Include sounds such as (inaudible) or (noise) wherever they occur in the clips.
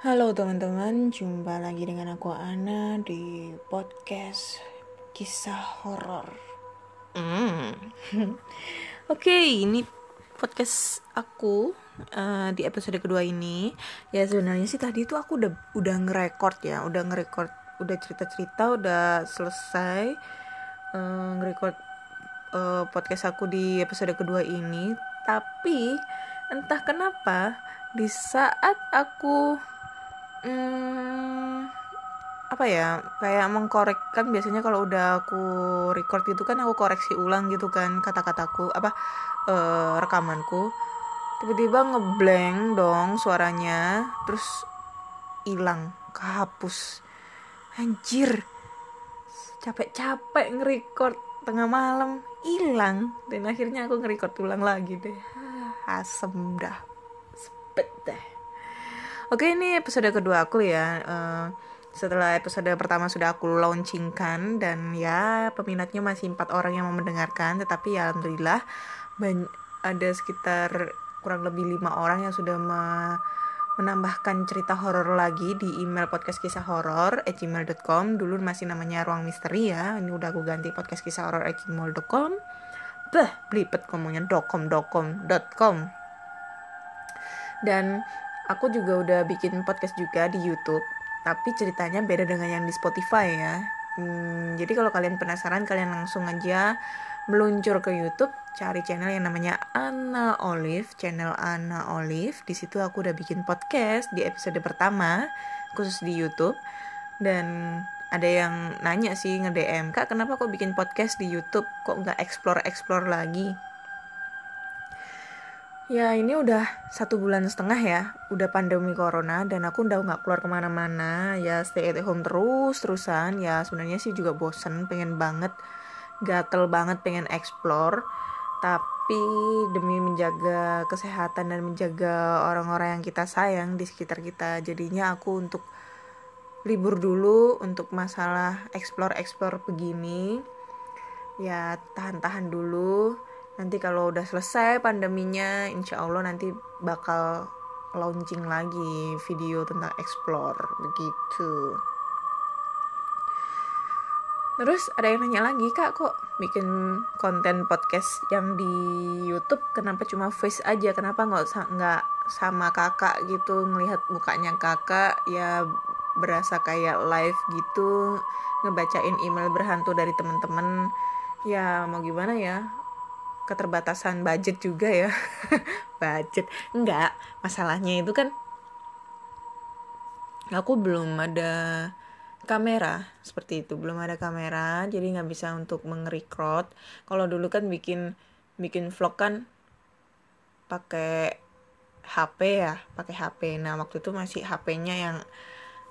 Halo teman-teman, jumpa lagi dengan aku Ana di podcast kisah horor. Hmm. (laughs) Oke, ini podcast aku uh, di episode kedua ini. Ya sebenarnya sih tadi itu aku udah udah ngerekord ya, udah ngerekord, udah cerita-cerita, udah selesai uh, ngerekord uh, podcast aku di episode kedua ini. Tapi entah kenapa di saat aku hmm, apa ya kayak mengkorekkan biasanya kalau udah aku record gitu kan aku koreksi ulang gitu kan kata-kataku apa uh, rekamanku. Tiba-tiba ngeblank dong suaranya terus hilang kehapus. Anjir capek-capek nge-record tengah malam hilang. Dan akhirnya aku nge-record ulang lagi deh. (sighs) Asem dah sepet deh Oke ini episode kedua aku ya uh, Setelah episode pertama sudah aku launchingkan Dan ya peminatnya masih empat orang yang mau mendengarkan Tetapi ya Alhamdulillah Ada sekitar kurang lebih lima orang yang sudah me menambahkan cerita horor lagi di email podcast kisah horor gmail.com dulu masih namanya ruang misteri ya ini udah aku ganti podcast kisah horor gmail.com bah belipet ngomongnya dokom dokom dot com. Dan aku juga udah bikin podcast juga di YouTube tapi ceritanya beda dengan yang di Spotify ya. Hmm, jadi kalau kalian penasaran kalian langsung aja meluncur ke YouTube cari channel yang namanya Anna Olive. Channel Anna Olive di situ aku udah bikin podcast di episode pertama khusus di YouTube. Dan ada yang nanya sih nge DM kak kenapa kok bikin podcast di YouTube? Kok nggak explore explore lagi Ya ini udah satu bulan setengah ya, udah pandemi corona dan aku udah nggak keluar ke mana-mana, ya stay at home terus terusan. Ya sebenarnya sih juga bosen, pengen banget, gatel banget pengen explore. Tapi demi menjaga kesehatan dan menjaga orang-orang yang kita sayang di sekitar kita, jadinya aku untuk libur dulu untuk masalah explore-explore begini. Ya tahan-tahan dulu nanti kalau udah selesai pandeminya insya Allah nanti bakal launching lagi video tentang explore. Begitu. Terus ada yang nanya lagi kak kok bikin konten podcast yang di YouTube kenapa cuma face aja? Kenapa nggak nggak sama kakak gitu ngelihat mukanya kakak ya berasa kayak live gitu ngebacain email berhantu dari temen-temen ya mau gimana ya keterbatasan budget juga ya. (laughs) Budget. Enggak masalahnya itu kan aku belum ada kamera seperti itu. Belum ada kamera jadi nggak bisa untuk mengerekrut kalau dulu kan bikin bikin vlog kan pakai HP ya pakai HP nah waktu itu masih HP-nya yang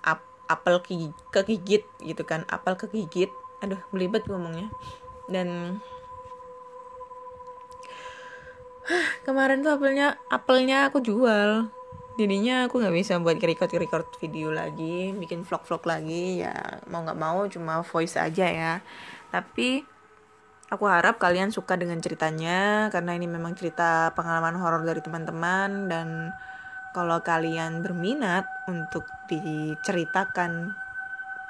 ap apel kegigit gitu kan. Apel kegigit. Aduh belibet ngomongnya. Dan kemarin tuh apelnya apelnya aku jual. Jadinya aku nggak bisa buat record record video lagi bikin vlog vlog lagi. Ya mau nggak mau cuma voice aja ya. Tapi aku harap kalian suka dengan ceritanya karena ini memang cerita pengalaman horor dari teman-teman. Dan kalau kalian berminat untuk diceritakan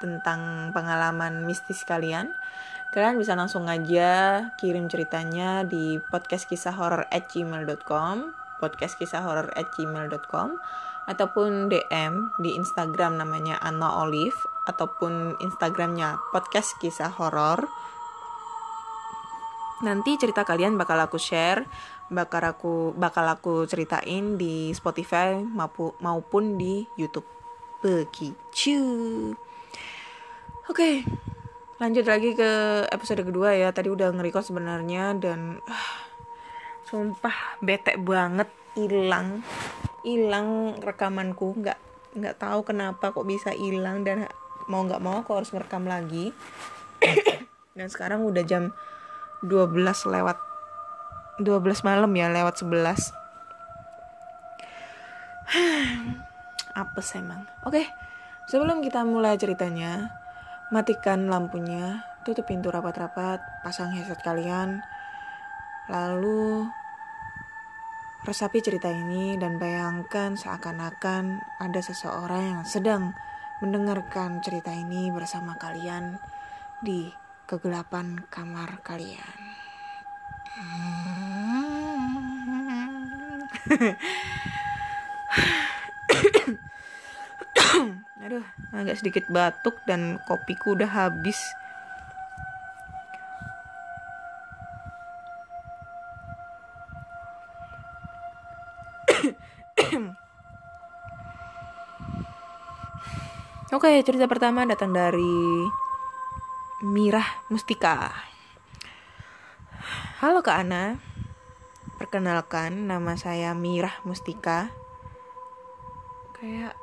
tentang pengalaman mistis kalian kalian bisa langsung aja kirim ceritanya di podcast kisah horror at gmail.com podcast kisah horror at gmail.com ataupun DM di Instagram namanya Anna Olive ataupun Instagramnya podcast kisah horor nanti cerita kalian bakal aku share bakal aku bakal aku ceritain di Spotify maupun di YouTube. Begitu. Oke, lanjut lagi ke episode kedua ya. Tadi udah nge sebenarnya dan uh, sumpah bete banget. Hilang. Hilang rekamanku. Nggak nggak tahu kenapa kok bisa hilang dan mau nggak mau aku harus ngerekam lagi. (coughs) Dan sekarang udah jam 12 lewat 12 malam ya lewat 11 (sighs) apes emang. Oke sebelum kita mulai ceritanya matikan lampunya tutup pintu rapat-rapat pasang headset kalian lalu resapi cerita ini dan bayangkan seakan-akan ada seseorang yang sedang mendengarkan cerita ini bersama kalian di kegelapan kamar kalian. Aduh, (laughs) agak sedikit batuk dan kopiku udah habis. (coughs) Oke, cerita pertama datang dari Mirah Mustika. Halo Kak Ana, perkenalkan nama saya Mirah Mustika kayak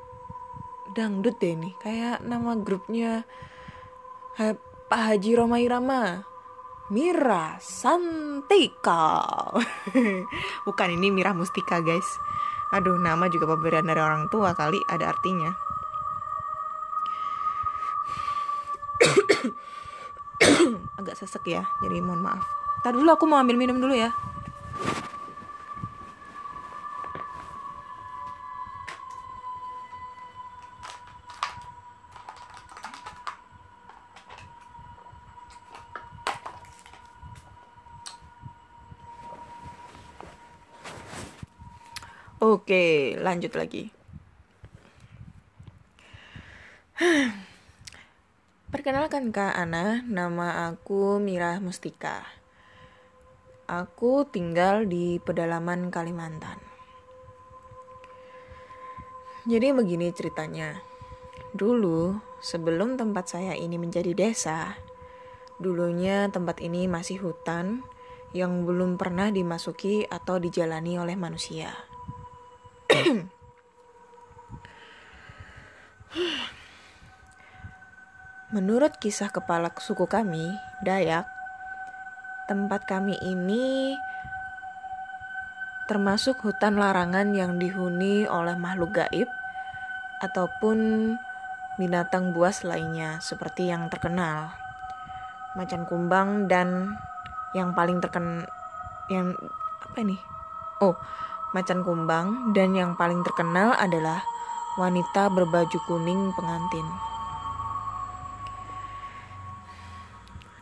dangdut deh nih kayak nama grupnya Pak Haji Roma Irama Mira Santika. (laughs) Bukan ini Mira Mustika guys. Aduh nama juga pemberian dari orang tua kali ada artinya. (coughs) Agak sesek ya jadi mohon maaf. Tadi dulu aku mau ambil minum dulu ya Oke, lanjut lagi. (sighs) Perkenalkan Kak Ana, nama aku Mira Mustika. Aku tinggal di pedalaman Kalimantan. Jadi begini ceritanya. Dulu, sebelum tempat saya ini menjadi desa, dulunya tempat ini masih hutan yang belum pernah dimasuki atau dijalani oleh manusia. (clears throat) Menurut kisah kepala suku kami, Dayak, tempat kami ini termasuk hutan larangan yang dihuni oleh makhluk gaib ataupun binatang buas lainnya seperti yang terkenal macan kumbang dan yang paling terkenal yang apa ini? Oh, macan kumbang dan yang paling terkenal adalah wanita berbaju kuning pengantin.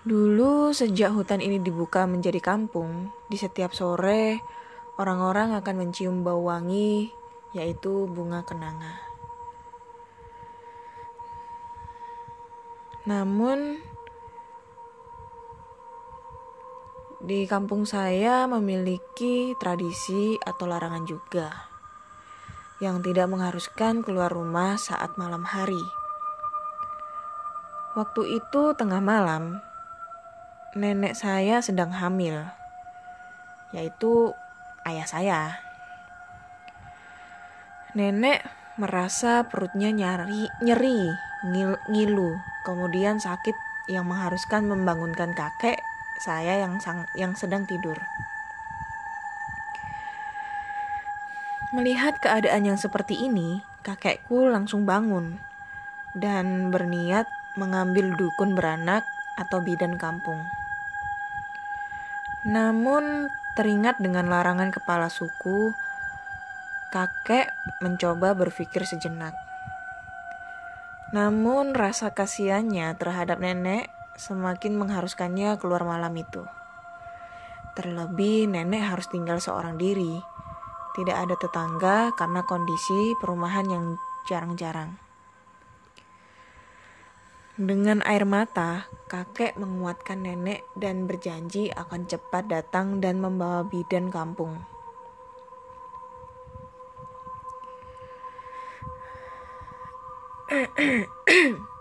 Dulu sejak hutan ini dibuka menjadi kampung, di setiap sore orang-orang akan mencium bau wangi yaitu bunga kenanga. Namun Di kampung saya memiliki tradisi atau larangan juga yang tidak mengharuskan keluar rumah saat malam hari. Waktu itu tengah malam, nenek saya sedang hamil, yaitu ayah saya. Nenek merasa perutnya nyari, nyeri, ngil, ngilu, kemudian sakit yang mengharuskan membangunkan kakek saya yang sang, yang sedang tidur. Melihat keadaan yang seperti ini, kakekku langsung bangun dan berniat mengambil dukun beranak atau bidan kampung. Namun, teringat dengan larangan kepala suku, kakek mencoba berpikir sejenak. Namun, rasa kasihannya terhadap nenek semakin mengharuskannya keluar malam itu. Terlebih nenek harus tinggal seorang diri. Tidak ada tetangga karena kondisi perumahan yang jarang-jarang. Dengan air mata, kakek menguatkan nenek dan berjanji akan cepat datang dan membawa bidan kampung. (clears throat)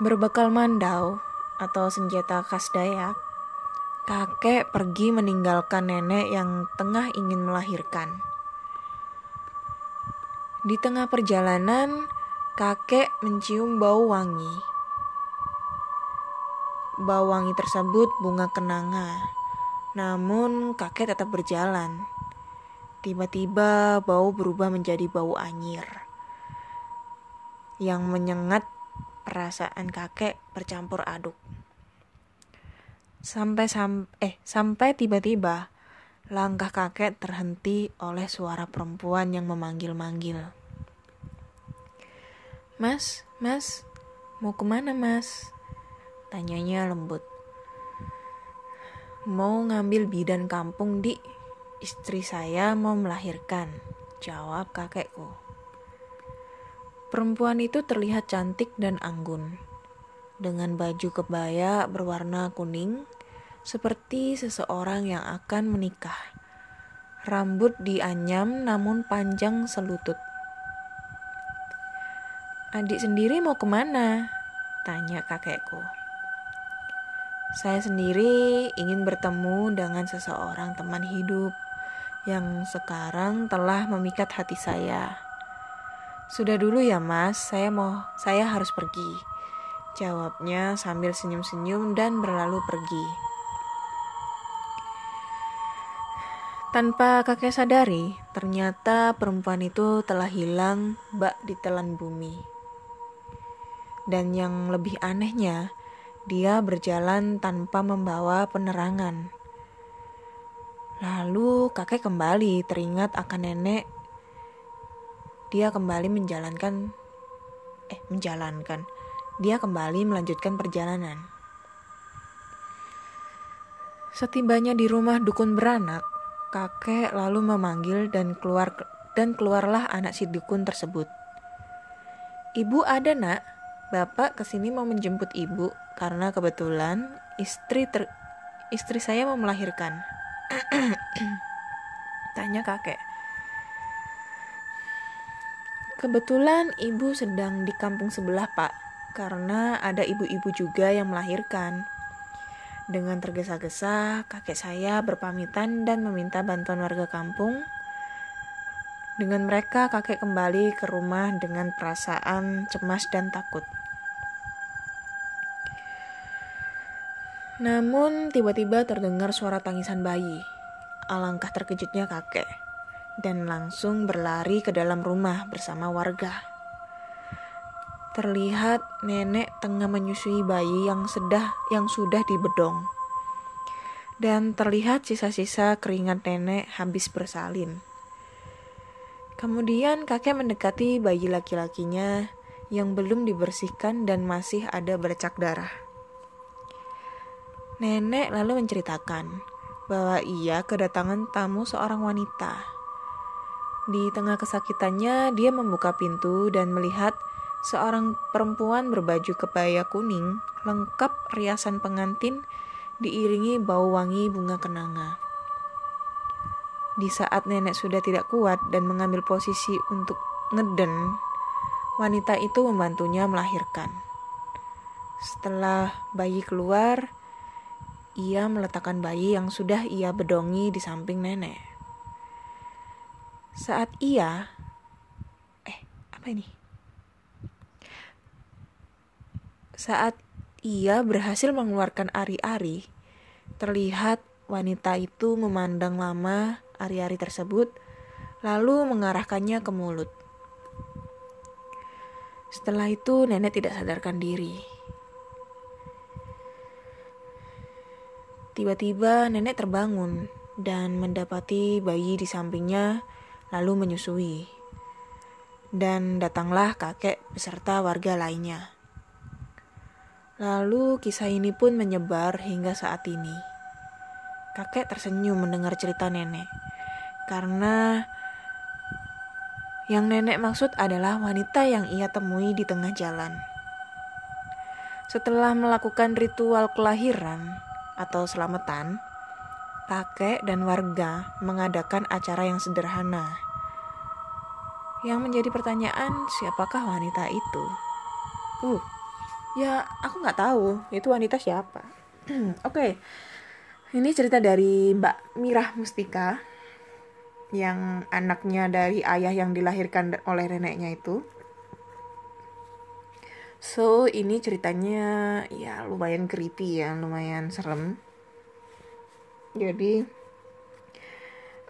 Berbekal mandau atau senjata khas Dayak, kakek pergi meninggalkan nenek yang tengah ingin melahirkan. Di tengah perjalanan, kakek mencium bau wangi. Bau wangi tersebut bunga kenanga, namun kakek tetap berjalan. Tiba-tiba bau berubah menjadi bau anyir yang menyengat perasaan kakek bercampur aduk. Sampai sam eh sampai tiba-tiba langkah kakek terhenti oleh suara perempuan yang memanggil-manggil. Mas, mas, mau ke mana mas? Tanyanya lembut. Mau ngambil bidan kampung di istri saya mau melahirkan, jawab kakekku. Perempuan itu terlihat cantik dan anggun, dengan baju kebaya berwarna kuning, seperti seseorang yang akan menikah. Rambut dianyam namun panjang selutut. Adik sendiri mau ke mana? Tanya kakekku. Saya sendiri ingin bertemu dengan seseorang teman hidup yang sekarang telah memikat hati saya. Sudah dulu ya mas, saya mau, saya harus pergi. Jawabnya sambil senyum-senyum dan berlalu pergi. Tanpa kakek sadari, ternyata perempuan itu telah hilang bak di telan bumi. Dan yang lebih anehnya, dia berjalan tanpa membawa penerangan. Lalu kakek kembali teringat akan nenek dia kembali menjalankan eh menjalankan. Dia kembali melanjutkan perjalanan. Setibanya di rumah dukun beranak, kakek lalu memanggil dan keluar dan keluarlah anak si dukun tersebut. Ibu ada nak, bapak ke sini mau menjemput ibu karena kebetulan istri ter, istri saya mau melahirkan. (clears throat) Tanya kakek. Kebetulan ibu sedang di kampung sebelah, Pak, karena ada ibu-ibu juga yang melahirkan. Dengan tergesa-gesa, kakek saya berpamitan dan meminta bantuan warga kampung. Dengan mereka, kakek kembali ke rumah dengan perasaan cemas dan takut. Namun, tiba-tiba terdengar suara tangisan bayi. Alangkah terkejutnya kakek dan langsung berlari ke dalam rumah bersama warga. Terlihat nenek tengah menyusui bayi yang sedah yang sudah dibedong. Dan terlihat sisa-sisa keringat nenek habis bersalin. Kemudian kakek mendekati bayi laki-lakinya yang belum dibersihkan dan masih ada bercak darah. Nenek lalu menceritakan bahwa ia kedatangan tamu seorang wanita di tengah kesakitannya, dia membuka pintu dan melihat seorang perempuan berbaju kebaya kuning, lengkap riasan pengantin, diiringi bau wangi bunga kenanga. Di saat nenek sudah tidak kuat dan mengambil posisi untuk ngeden, wanita itu membantunya melahirkan. Setelah bayi keluar, ia meletakkan bayi yang sudah ia bedongi di samping nenek. Saat ia eh apa ini? Saat ia berhasil mengeluarkan ari-ari, terlihat wanita itu memandang lama ari-ari tersebut, lalu mengarahkannya ke mulut. Setelah itu, nenek tidak sadarkan diri. Tiba-tiba, nenek terbangun dan mendapati bayi di sampingnya lalu menyusui. Dan datanglah kakek beserta warga lainnya. Lalu kisah ini pun menyebar hingga saat ini. Kakek tersenyum mendengar cerita nenek, karena yang nenek maksud adalah wanita yang ia temui di tengah jalan. Setelah melakukan ritual kelahiran atau selamatan, kakek dan warga mengadakan acara yang sederhana. Yang menjadi pertanyaan, siapakah wanita itu? Uh, ya aku nggak tahu itu wanita siapa (clears throat) oke okay. ini cerita dari Mbak Mirah Mustika yang anaknya dari ayah yang dilahirkan oleh neneknya itu so ini ceritanya ya lumayan creepy ya lumayan serem jadi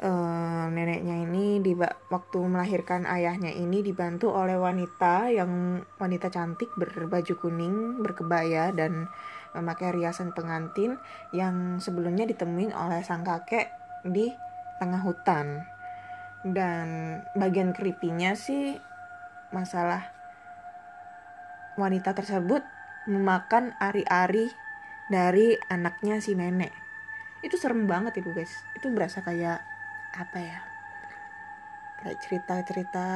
uh, neneknya ini di waktu melahirkan ayahnya ini dibantu oleh wanita yang wanita cantik berbaju kuning berkebaya dan memakai riasan pengantin yang sebelumnya ditemuin oleh sang kakek di tengah hutan. Dan bagian creepy-nya sih masalah wanita tersebut memakan ari-ari dari anaknya si nenek itu serem banget itu guys. Itu berasa kayak apa ya kayak cerita-cerita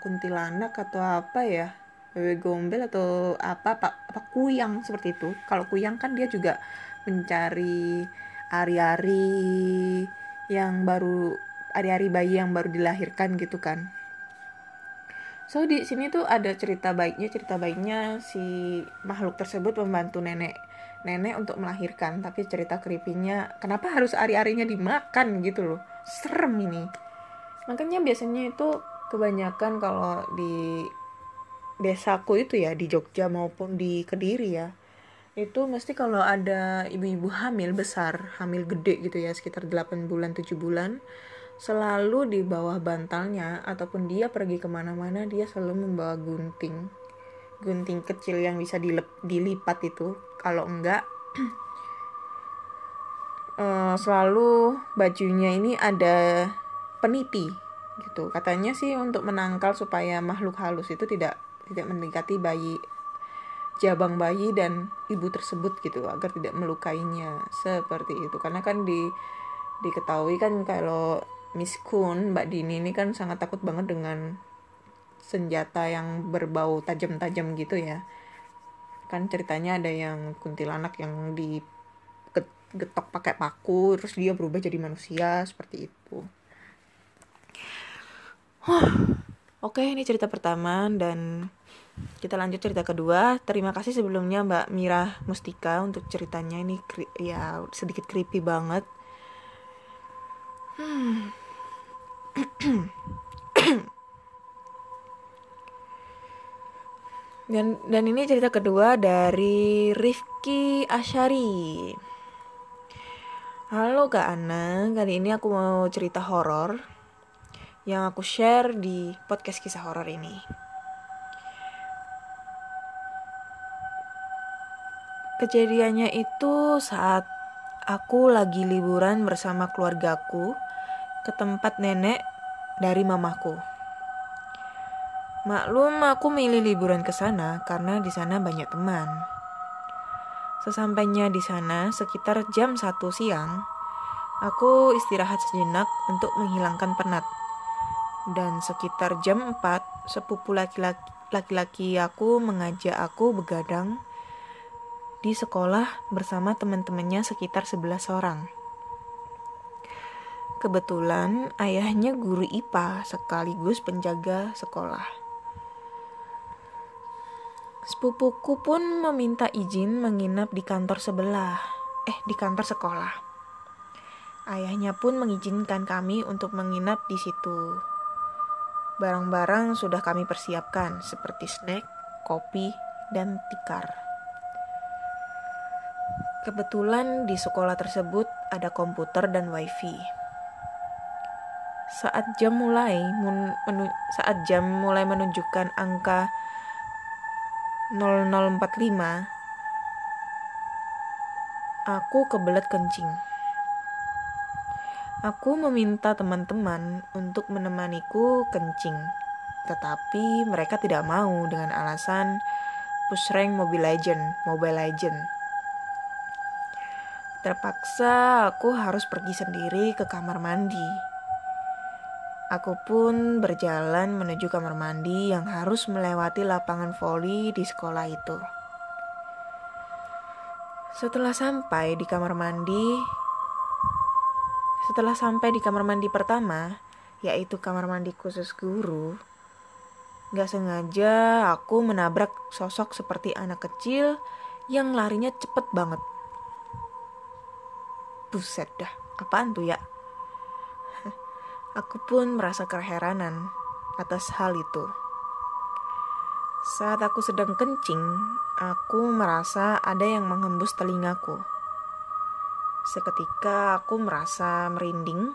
kuntilanak atau apa ya bebek gombel atau apa apa apa kuyang seperti itu. Kalau kuyang kan dia juga mencari ari-ari yang baru ari-ari bayi yang baru dilahirkan gitu kan so di sini tuh ada cerita baiknya cerita baiknya si makhluk tersebut membantu nenek nenek untuk melahirkan. Tapi cerita creepy-nya kenapa harus ari-arinya dimakan gitu loh? Serem ini. Makanya biasanya itu kebanyakan kalau di desaku itu ya di Jogja maupun di Kediri ya itu mesti kalau ada ibu-ibu hamil besar hamil gede gitu ya sekitar 8 bulan 7 bulan selalu di bawah bantalnya ataupun dia pergi ke mana-mana dia selalu membawa gunting. Gunting kecil yang bisa dilep, dilipat itu. Kalau enggak uh, (clears throat) selalu bajunya ini ada peniti gitu. Katanya sih untuk menangkal supaya makhluk halus itu tidak tidak mendekati bayi jabang bayi dan ibu tersebut gitu agar tidak melukainya. Seperti itu. Karena kan di diketahui kan kalau Miss Kun Mbak Dini ini kan sangat takut banget dengan senjata yang berbau tajam-tajam gitu ya kan ceritanya ada yang kuntilanak yang digetok pakai paku terus dia berubah jadi manusia seperti itu Oke, ini cerita pertama dan kita lanjut cerita kedua. Terima kasih sebelumnya Mbak Mira Mustika untuk ceritanya ini ya sedikit creepy banget. Hmm. Dan dan ini cerita kedua dari Rifki Asyari. Halo Kak Ana, kali ini aku mau cerita horor yang aku share di podcast kisah horor ini. Kejadiannya itu saat aku lagi liburan bersama keluargaku ke tempat nenek dari mamaku. Maklum aku milih liburan ke sana karena di sana banyak teman. Sesampainya di sana sekitar jam 1 siang, aku istirahat sejenak untuk menghilangkan penat. Dan sekitar jam 4, sepupu laki-laki aku mengajak aku begadang di sekolah bersama teman-temannya sekitar 11 orang. Kebetulan ayahnya guru IPA sekaligus penjaga sekolah. Sepupuku pun meminta izin menginap di kantor sebelah, eh di kantor sekolah. Ayahnya pun mengizinkan kami untuk menginap di situ. Barang-barang sudah kami persiapkan seperti snack, kopi, dan tikar. Kebetulan di sekolah tersebut ada komputer dan wifi. Saat jam mulai saat jam mulai menunjukkan angka 0045 Aku kebelet kencing. Aku meminta teman-teman untuk menemaniku kencing, tetapi mereka tidak mau dengan alasan push rank Mobile Legend, Mobile Legend. Terpaksa aku harus pergi sendiri ke kamar mandi Aku pun berjalan menuju kamar mandi yang harus melewati lapangan voli di sekolah itu. Setelah sampai di kamar mandi, setelah sampai di kamar mandi pertama, yaitu kamar mandi khusus guru, Gak sengaja aku menabrak sosok seperti anak kecil yang larinya cepet banget. Buset dah, apaan tuh ya? Aku pun merasa keheranan atas hal itu. Saat aku sedang kencing, aku merasa ada yang menghembus telingaku. Seketika aku merasa merinding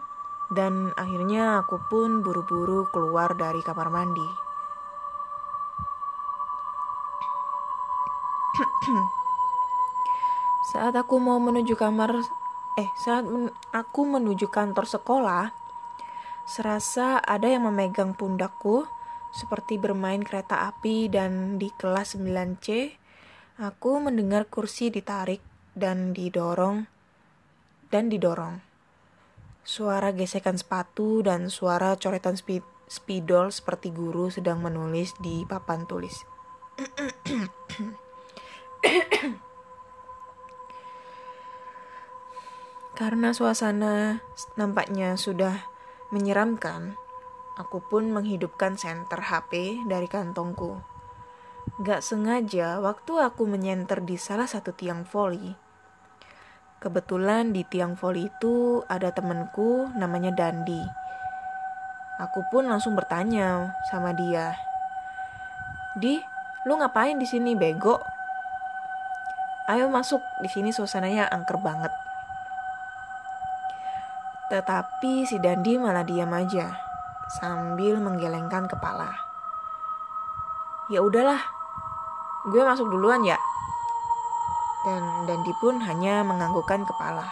dan akhirnya aku pun buru-buru keluar dari kamar mandi. saat aku mau menuju kamar eh saat men aku menuju kantor sekolah serasa ada yang memegang pundakku seperti bermain kereta api dan di kelas 9C aku mendengar kursi ditarik dan didorong dan didorong. Suara gesekan sepatu dan suara coretan spidol seperti guru sedang menulis di papan tulis. Karena suasana nampaknya sudah menyeramkan, aku pun menghidupkan senter HP dari kantongku. Gak sengaja waktu aku menyenter di salah satu tiang voli. Kebetulan di tiang voli itu ada temenku namanya Dandi. Aku pun langsung bertanya sama dia. Di, lu ngapain di sini bego? Ayo masuk, di sini suasananya angker banget. Tetapi si Dandi malah diam aja, sambil menggelengkan kepala. Ya udahlah, gue masuk duluan ya. Dan Dandi pun hanya menganggukkan kepala.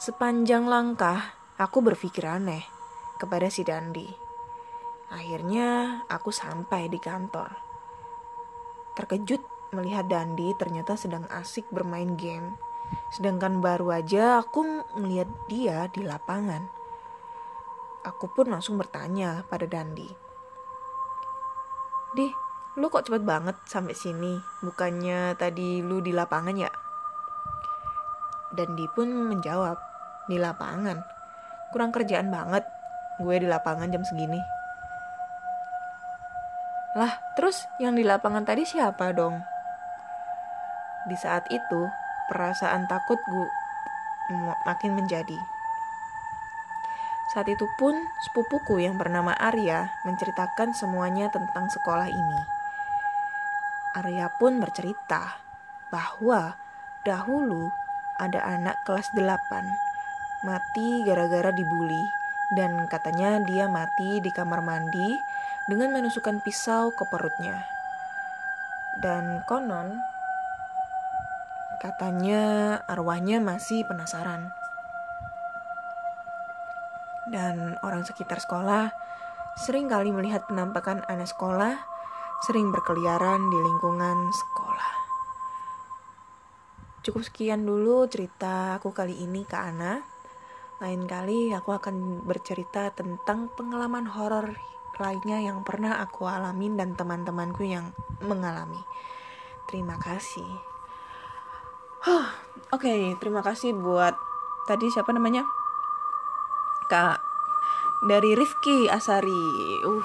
Sepanjang langkah, aku berpikir aneh kepada si Dandi. Akhirnya aku sampai di kantor. Terkejut melihat Dandi ternyata sedang asik bermain game. Sedangkan baru aja aku melihat dia di lapangan. Aku pun langsung bertanya pada Dandi. Di, lu kok cepet banget sampai sini? Bukannya tadi lu di lapangan ya? Dandi pun menjawab, di lapangan. Kurang kerjaan banget gue di lapangan jam segini. Lah, terus yang di lapangan tadi siapa dong? Di saat itu, perasaan takut gue makin menjadi. Saat itu pun, sepupuku yang bernama Arya menceritakan semuanya tentang sekolah ini. Arya pun bercerita bahwa dahulu ada anak kelas 8 mati gara-gara dibully dan katanya dia mati di kamar mandi dengan menusukkan pisau ke perutnya. Dan konon Katanya arwahnya masih penasaran. Dan orang sekitar sekolah sering kali melihat penampakan anak sekolah sering berkeliaran di lingkungan sekolah. Cukup sekian dulu cerita aku kali ini ke Ana. Lain kali aku akan bercerita tentang pengalaman horor lainnya yang pernah aku alamin dan teman-temanku yang mengalami. Terima kasih. Oke, okay, terima kasih buat tadi siapa namanya? Kak dari Rifki Asari. Uh,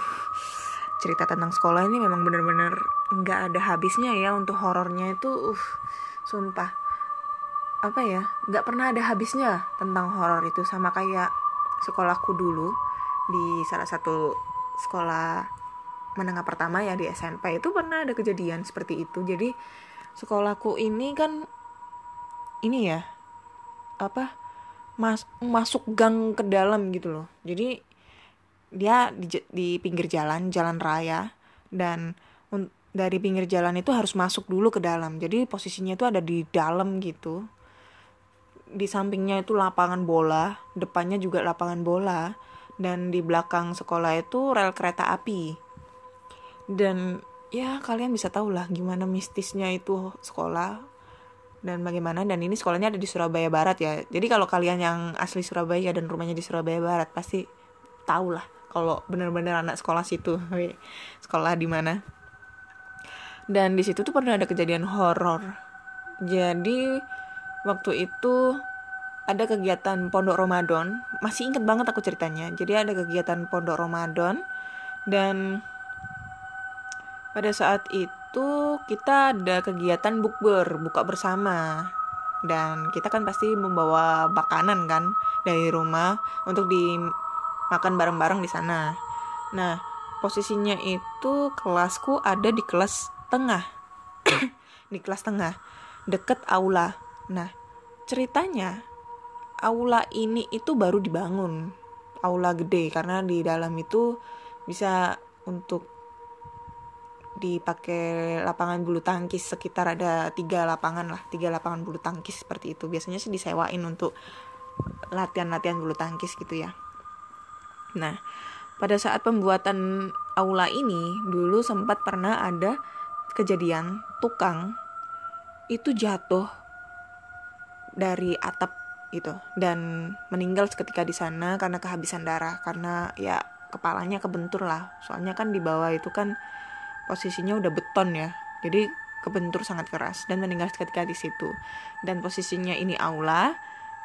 cerita tentang sekolah ini memang bener-bener nggak ada habisnya ya untuk horornya itu. Uh, sumpah. Apa ya? Nggak pernah ada habisnya tentang horor itu sama kayak sekolahku dulu di salah satu sekolah menengah pertama ya di SMP itu pernah ada kejadian seperti itu. Jadi sekolahku ini kan ini ya apa mas masuk gang ke dalam gitu loh. Jadi dia di, di pinggir jalan jalan raya dan dari pinggir jalan itu harus masuk dulu ke dalam. Jadi posisinya itu ada di dalam gitu. Di sampingnya itu lapangan bola depannya juga lapangan bola dan di belakang sekolah itu rel kereta api. Dan ya kalian bisa tahu lah gimana mistisnya itu sekolah dan bagaimana? Dan ini sekolahnya ada di Surabaya Barat ya. Jadi kalau kalian yang asli Surabaya dan rumahnya di Surabaya Barat pasti tahu lah kalau benar-benar anak sekolah situ. (laughs) Sekolah di mana. Dan di situ tuh pernah ada kejadian horor. Jadi waktu itu ada kegiatan pondok Ramadan. Masih inget banget aku ceritanya. Jadi ada kegiatan pondok Ramadan. Dan pada saat itu kita ada kegiatan bukber buka bersama. Dan kita kan pasti membawa makanan kan dari rumah untuk dimakan bareng-bareng di sana. Nah posisinya itu kelasku ada di kelas tengah. (coughs) Di kelas tengah deket aula. Nah ceritanya aula ini itu baru dibangun. Aula gede karena di dalam itu bisa untuk dipakai lapangan bulu tangkis sekitar ada tiga lapangan lah tiga lapangan bulu tangkis seperti itu. Biasanya sih disewain untuk latihan-latihan bulu tangkis gitu ya. Nah pada saat pembuatan aula ini dulu sempat pernah ada kejadian tukang itu jatuh dari atap gitu dan meninggal seketika di sana karena kehabisan darah karena ya kepalanya kebentur lah. Soalnya kan di bawah itu kan posisinya udah beton ya. Jadi kebentur sangat keras dan meninggal seketika di situ. Dan posisinya ini aula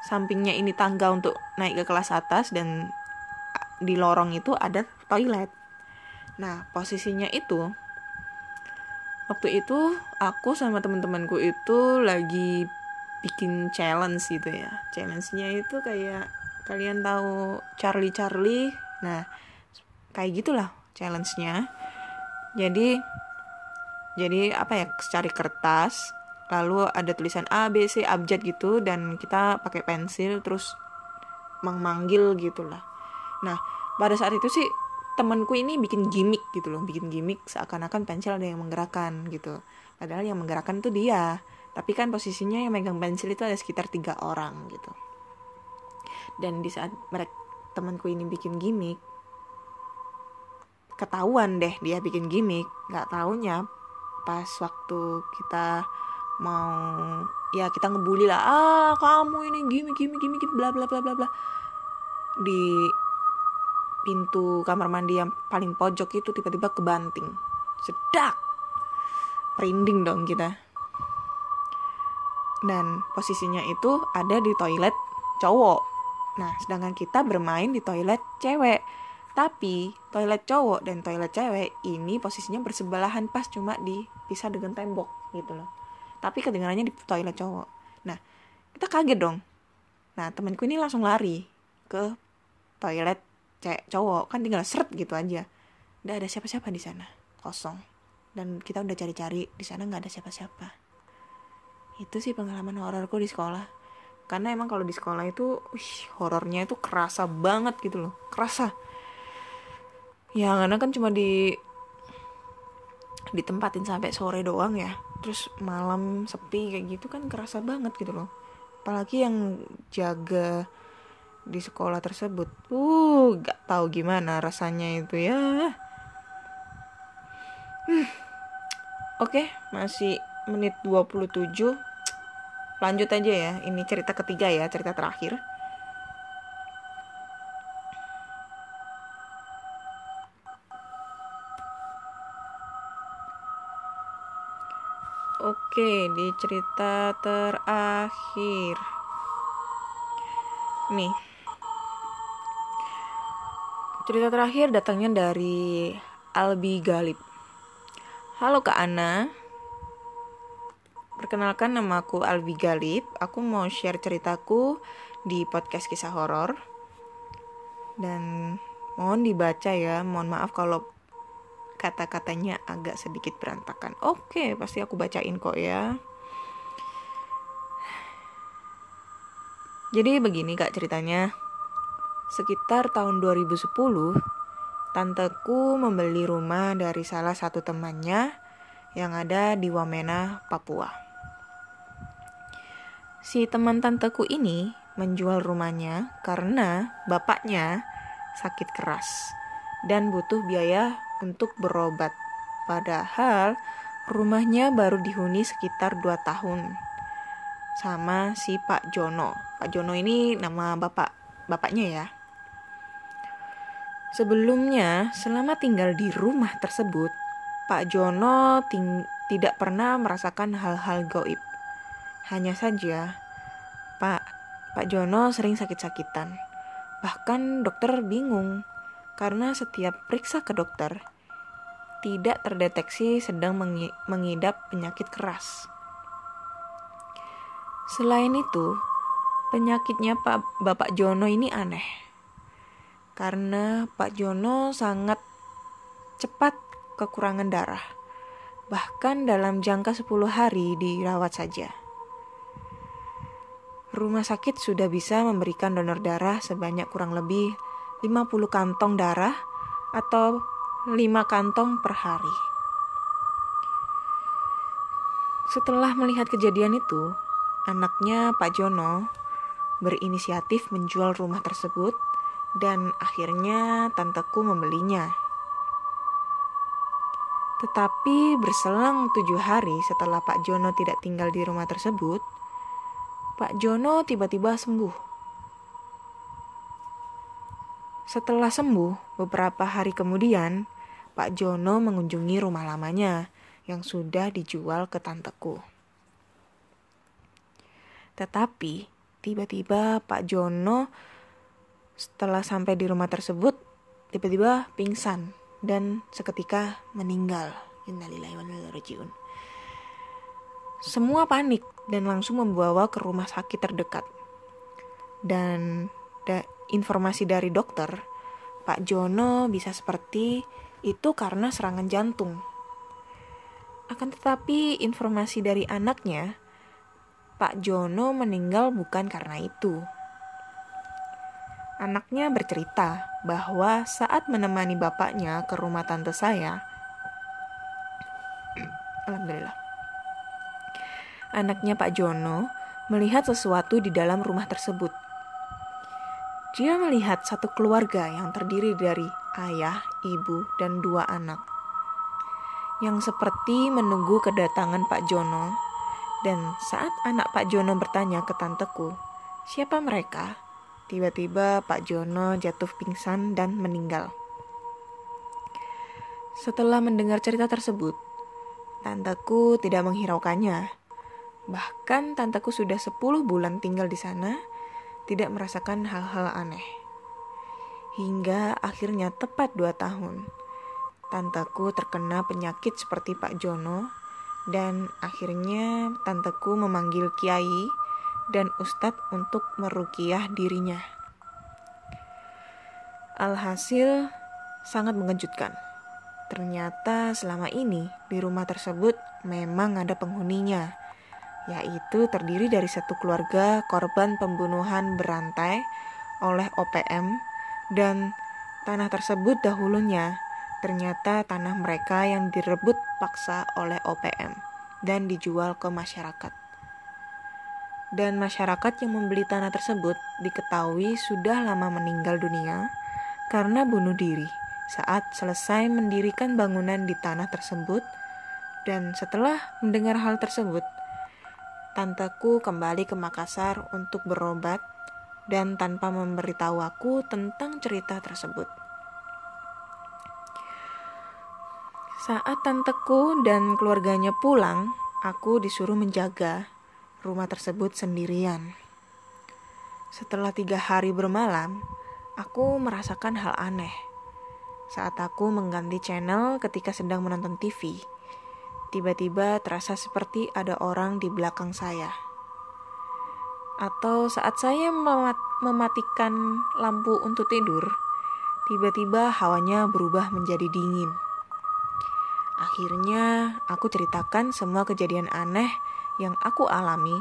sampingnya ini tangga untuk naik ke kelas atas dan di lorong itu ada toilet. Nah posisinya itu waktu itu aku sama teman-temanku itu lagi bikin challenge gitu ya. Challenge-nya itu kayak kalian tahu Charlie Charlie nah kayak gitulah challenge-nya jadi jadi apa ya cari kertas lalu ada tulisan A B C abjad gitu dan kita pakai pensil terus memanggil gitulah. Nah pada saat itu sih temanku ini bikin gimmick gitu loh bikin gimmick seakan-akan pensil ada yang menggerakkan gitu. Padahal yang menggerakkan tuh dia. Tapi kan posisinya yang megang pensil itu ada sekitar tiga orang gitu. Dan di saat mereka temanku ini bikin gimmick ketahuan deh dia bikin gimmick. Nggak taunya pas waktu kita mau ya kita ngebully lah ah kamu ini gimmick gimmick gimmick bla bla bla bla bla. Di pintu kamar mandi yang paling pojok itu tiba-tiba kebanting. Sedak! Perinding dong kita. Dan posisinya itu ada di toilet cowok. Nah, sedangkan kita bermain di toilet cewek. Tapi toilet cowok dan toilet cewek ini posisinya bersebelahan pas cuma dipisah dengan tembok gitu loh. Tapi kedengarannya di toilet cowok. Nah, kita kaget dong. Nah, temanku ini langsung lari ke toilet cewek cowok kan tinggal seret gitu aja. Udah ada siapa-siapa di sana, kosong. Dan kita udah cari-cari di sana nggak ada siapa-siapa itu sih pengalaman hororku di sekolah karena emang kalau di sekolah itu wih, horornya itu kerasa banget gitu loh kerasa ya karena kan cuma di ditempatin sampai sore doang ya. Terus malam sepi kayak gitu kan kerasa banget gitu loh. Apalagi yang jaga di sekolah tersebut. Uh gak tahu gimana rasanya itu ya. Hmm. oke okay, masih menit 27 lanjut aja ya. Ini cerita ketiga ya cerita terakhir Oke, di cerita terakhir. Nih. Cerita terakhir datangnya dari Albi Galib. Halo Kak Ana, Perkenalkan nama aku Alvi Galip. Aku mau share ceritaku di podcast kisah horor. Dan mohon dibaca ya. Mohon maaf kalau kata-katanya agak sedikit berantakan. Oke, pasti aku bacain kok ya. Jadi begini Kak ceritanya. Sekitar tahun 2010, tanteku membeli rumah dari salah satu temannya yang ada di Wamena, Papua. Si teman tanteku ini menjual rumahnya karena bapaknya sakit keras dan butuh biaya untuk berobat. Padahal rumahnya baru dihuni sekitar 2 tahun sama si Pak Jono. Pak Jono ini nama bapak bapaknya ya. Sebelumnya, selama tinggal di rumah tersebut, Pak Jono tidak pernah merasakan hal-hal goib. Hanya saja, Pak, Pak Jono sering sakit-sakitan. Bahkan dokter bingung karena setiap periksa ke dokter tidak terdeteksi sedang mengidap penyakit keras. Selain itu, penyakitnya Pak Bapak Jono ini aneh. Karena Pak Jono sangat cepat kekurangan darah. Bahkan dalam jangka 10 hari dirawat saja. Rumah sakit sudah bisa memberikan donor darah sebanyak kurang lebih 50 kantong darah atau 5 kantong per hari. Setelah melihat kejadian itu, Anaknya Pak Jono berinisiatif menjual rumah tersebut dan akhirnya tanteku membelinya. Tetapi berselang tujuh hari setelah Pak Jono tidak tinggal di rumah tersebut, Pak Jono tiba-tiba sembuh. Setelah sembuh, beberapa hari kemudian, Pak Jono mengunjungi rumah lamanya yang sudah dijual ke tanteku. Tetapi tiba-tiba Pak Jono setelah sampai di rumah tersebut tiba-tiba pingsan dan seketika meninggal. Semua panik dan langsung membawa ke rumah sakit terdekat. Dan da informasi dari dokter, Pak Jono bisa seperti itu karena serangan jantung. Akan tetapi informasi dari anaknya Pak Jono meninggal bukan karena itu. Anaknya bercerita bahwa saat menemani bapaknya ke rumah tante saya, Alhamdulillah. Anaknya Pak Jono melihat sesuatu di dalam rumah tersebut. Dia melihat satu keluarga yang terdiri dari ayah, ibu, dan dua anak. Yang seperti menunggu kedatangan Pak Jono dan saat anak Pak Jono bertanya ke tanteku, siapa mereka? Tiba-tiba Pak Jono jatuh pingsan dan meninggal. Setelah mendengar cerita tersebut, tanteku tidak menghiraukannya. Bahkan tanteku sudah 10 bulan tinggal di sana, tidak merasakan hal-hal aneh. Hingga akhirnya tepat 2 tahun, tanteku terkena penyakit seperti Pak Jono dan akhirnya tanteku memanggil kiai dan ustadz untuk merukiah dirinya. Alhasil sangat mengejutkan. Ternyata selama ini di rumah tersebut memang ada penghuninya, yaitu terdiri dari satu keluarga korban pembunuhan berantai oleh OPM dan tanah tersebut dahulunya Ternyata tanah mereka yang direbut paksa oleh OPM dan dijual ke masyarakat. Dan masyarakat yang membeli tanah tersebut diketahui sudah lama meninggal dunia karena bunuh diri saat selesai mendirikan bangunan di tanah tersebut dan setelah mendengar hal tersebut, tanteku kembali ke Makassar untuk berobat dan tanpa memberitahu aku tentang cerita tersebut. Saat tanteku dan keluarganya pulang, aku disuruh menjaga rumah tersebut sendirian. Setelah tiga hari bermalam, aku merasakan hal aneh. Saat aku mengganti channel ketika sedang menonton TV, tiba-tiba terasa seperti ada orang di belakang saya. Atau saat saya mematikan lampu untuk tidur, tiba-tiba hawanya berubah menjadi dingin. Akhirnya, aku ceritakan semua kejadian aneh yang aku alami,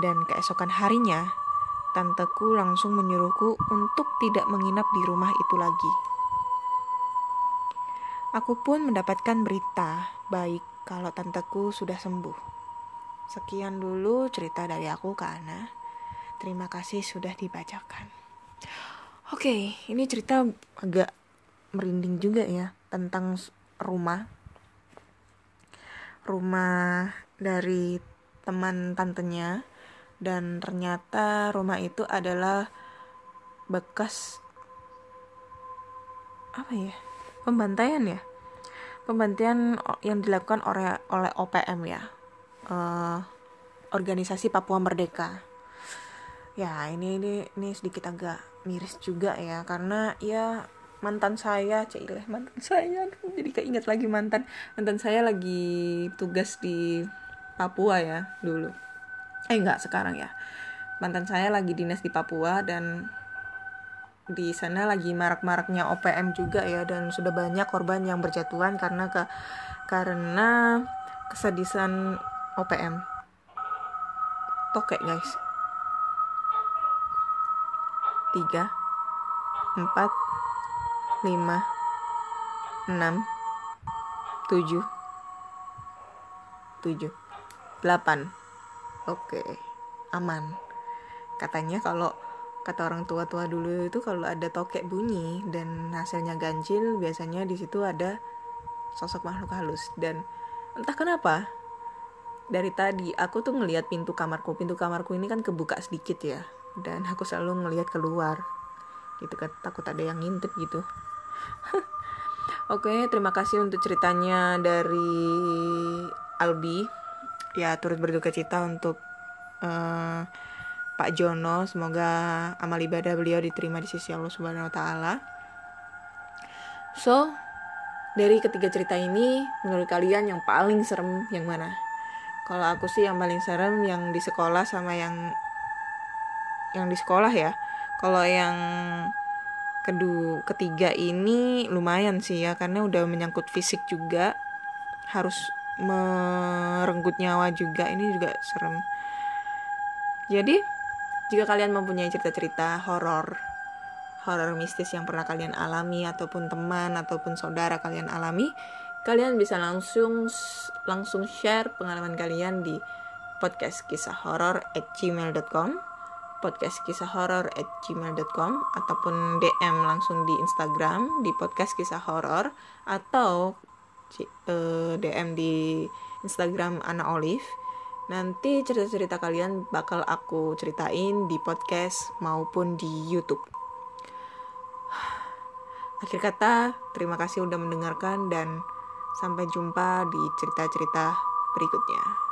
dan keesokan harinya, tanteku langsung menyuruhku untuk tidak menginap di rumah itu lagi. Aku pun mendapatkan berita baik kalau tanteku sudah sembuh. Sekian dulu cerita dari aku ke Ana. Terima kasih sudah dibacakan. Oke, ini cerita agak merinding juga ya tentang rumah rumah dari teman tantenya dan ternyata rumah itu adalah bekas apa ya pembantaian ya pembantaian yang dilakukan oleh oleh OPM ya. Uh, organisasi Papua Merdeka. Ya ini ini ini sedikit agak miris juga ya karena ya mantan saya cile mantan saya. Jadi keinget lagi mantan. Mantan saya lagi tugas di Papua ya dulu. Eh enggak sekarang ya. Mantan saya lagi dinas di Papua dan di sana lagi marak-maraknya OPM juga ya dan sudah banyak korban yang berjatuhan karena ke karena kesedisan OPM tokek guys. Tiga empat lima enam tujuh tujuh delapan. Oke aman. Katanya kalau kata orang tua-tua dulu itu kalau ada tokek bunyi dan hasilnya ganjil biasanya di situ ada sosok makhluk halus. Dan entah kenapa dari tadi aku tuh ngelihat pintu kamarku. Pintu kamarku ini kan kebuka sedikit ya dan aku selalu ngelihat keluar. Gitu kan takut ada yang ngintip gitu. (laughs) Oke terima kasih untuk ceritanya dari Albi. Ya turut berduka cita untuk uh, Pak Jono semoga amal ibadah beliau diterima di sisi Allah Subhanahu Wa Taala. So dari ketiga cerita ini menurut kalian yang paling serem yang mana? Kalau aku sih yang paling serem yang di sekolah sama yang yang di sekolah ya. Kalau yang kedua ketiga ini lumayan sih ya karena udah menyangkut fisik juga. Harus merenggut nyawa juga ini juga serem. Jadi jika kalian mempunyai cerita-cerita horor horor mistis yang pernah kalian alami ataupun teman ataupun saudara kalian alami kalian bisa langsung langsung share pengalaman kalian di podcast kisah horor at gmail.com podcast kisah horor at gmail.com ataupun DM langsung di Instagram di podcast kisah horor atau uh, eh, DM di Instagram Ana Olive nanti cerita-cerita kalian bakal aku ceritain di podcast maupun di YouTube. (sighs) Akhir kata terima kasih udah mendengarkan dan sampai jumpa di cerita-cerita berikutnya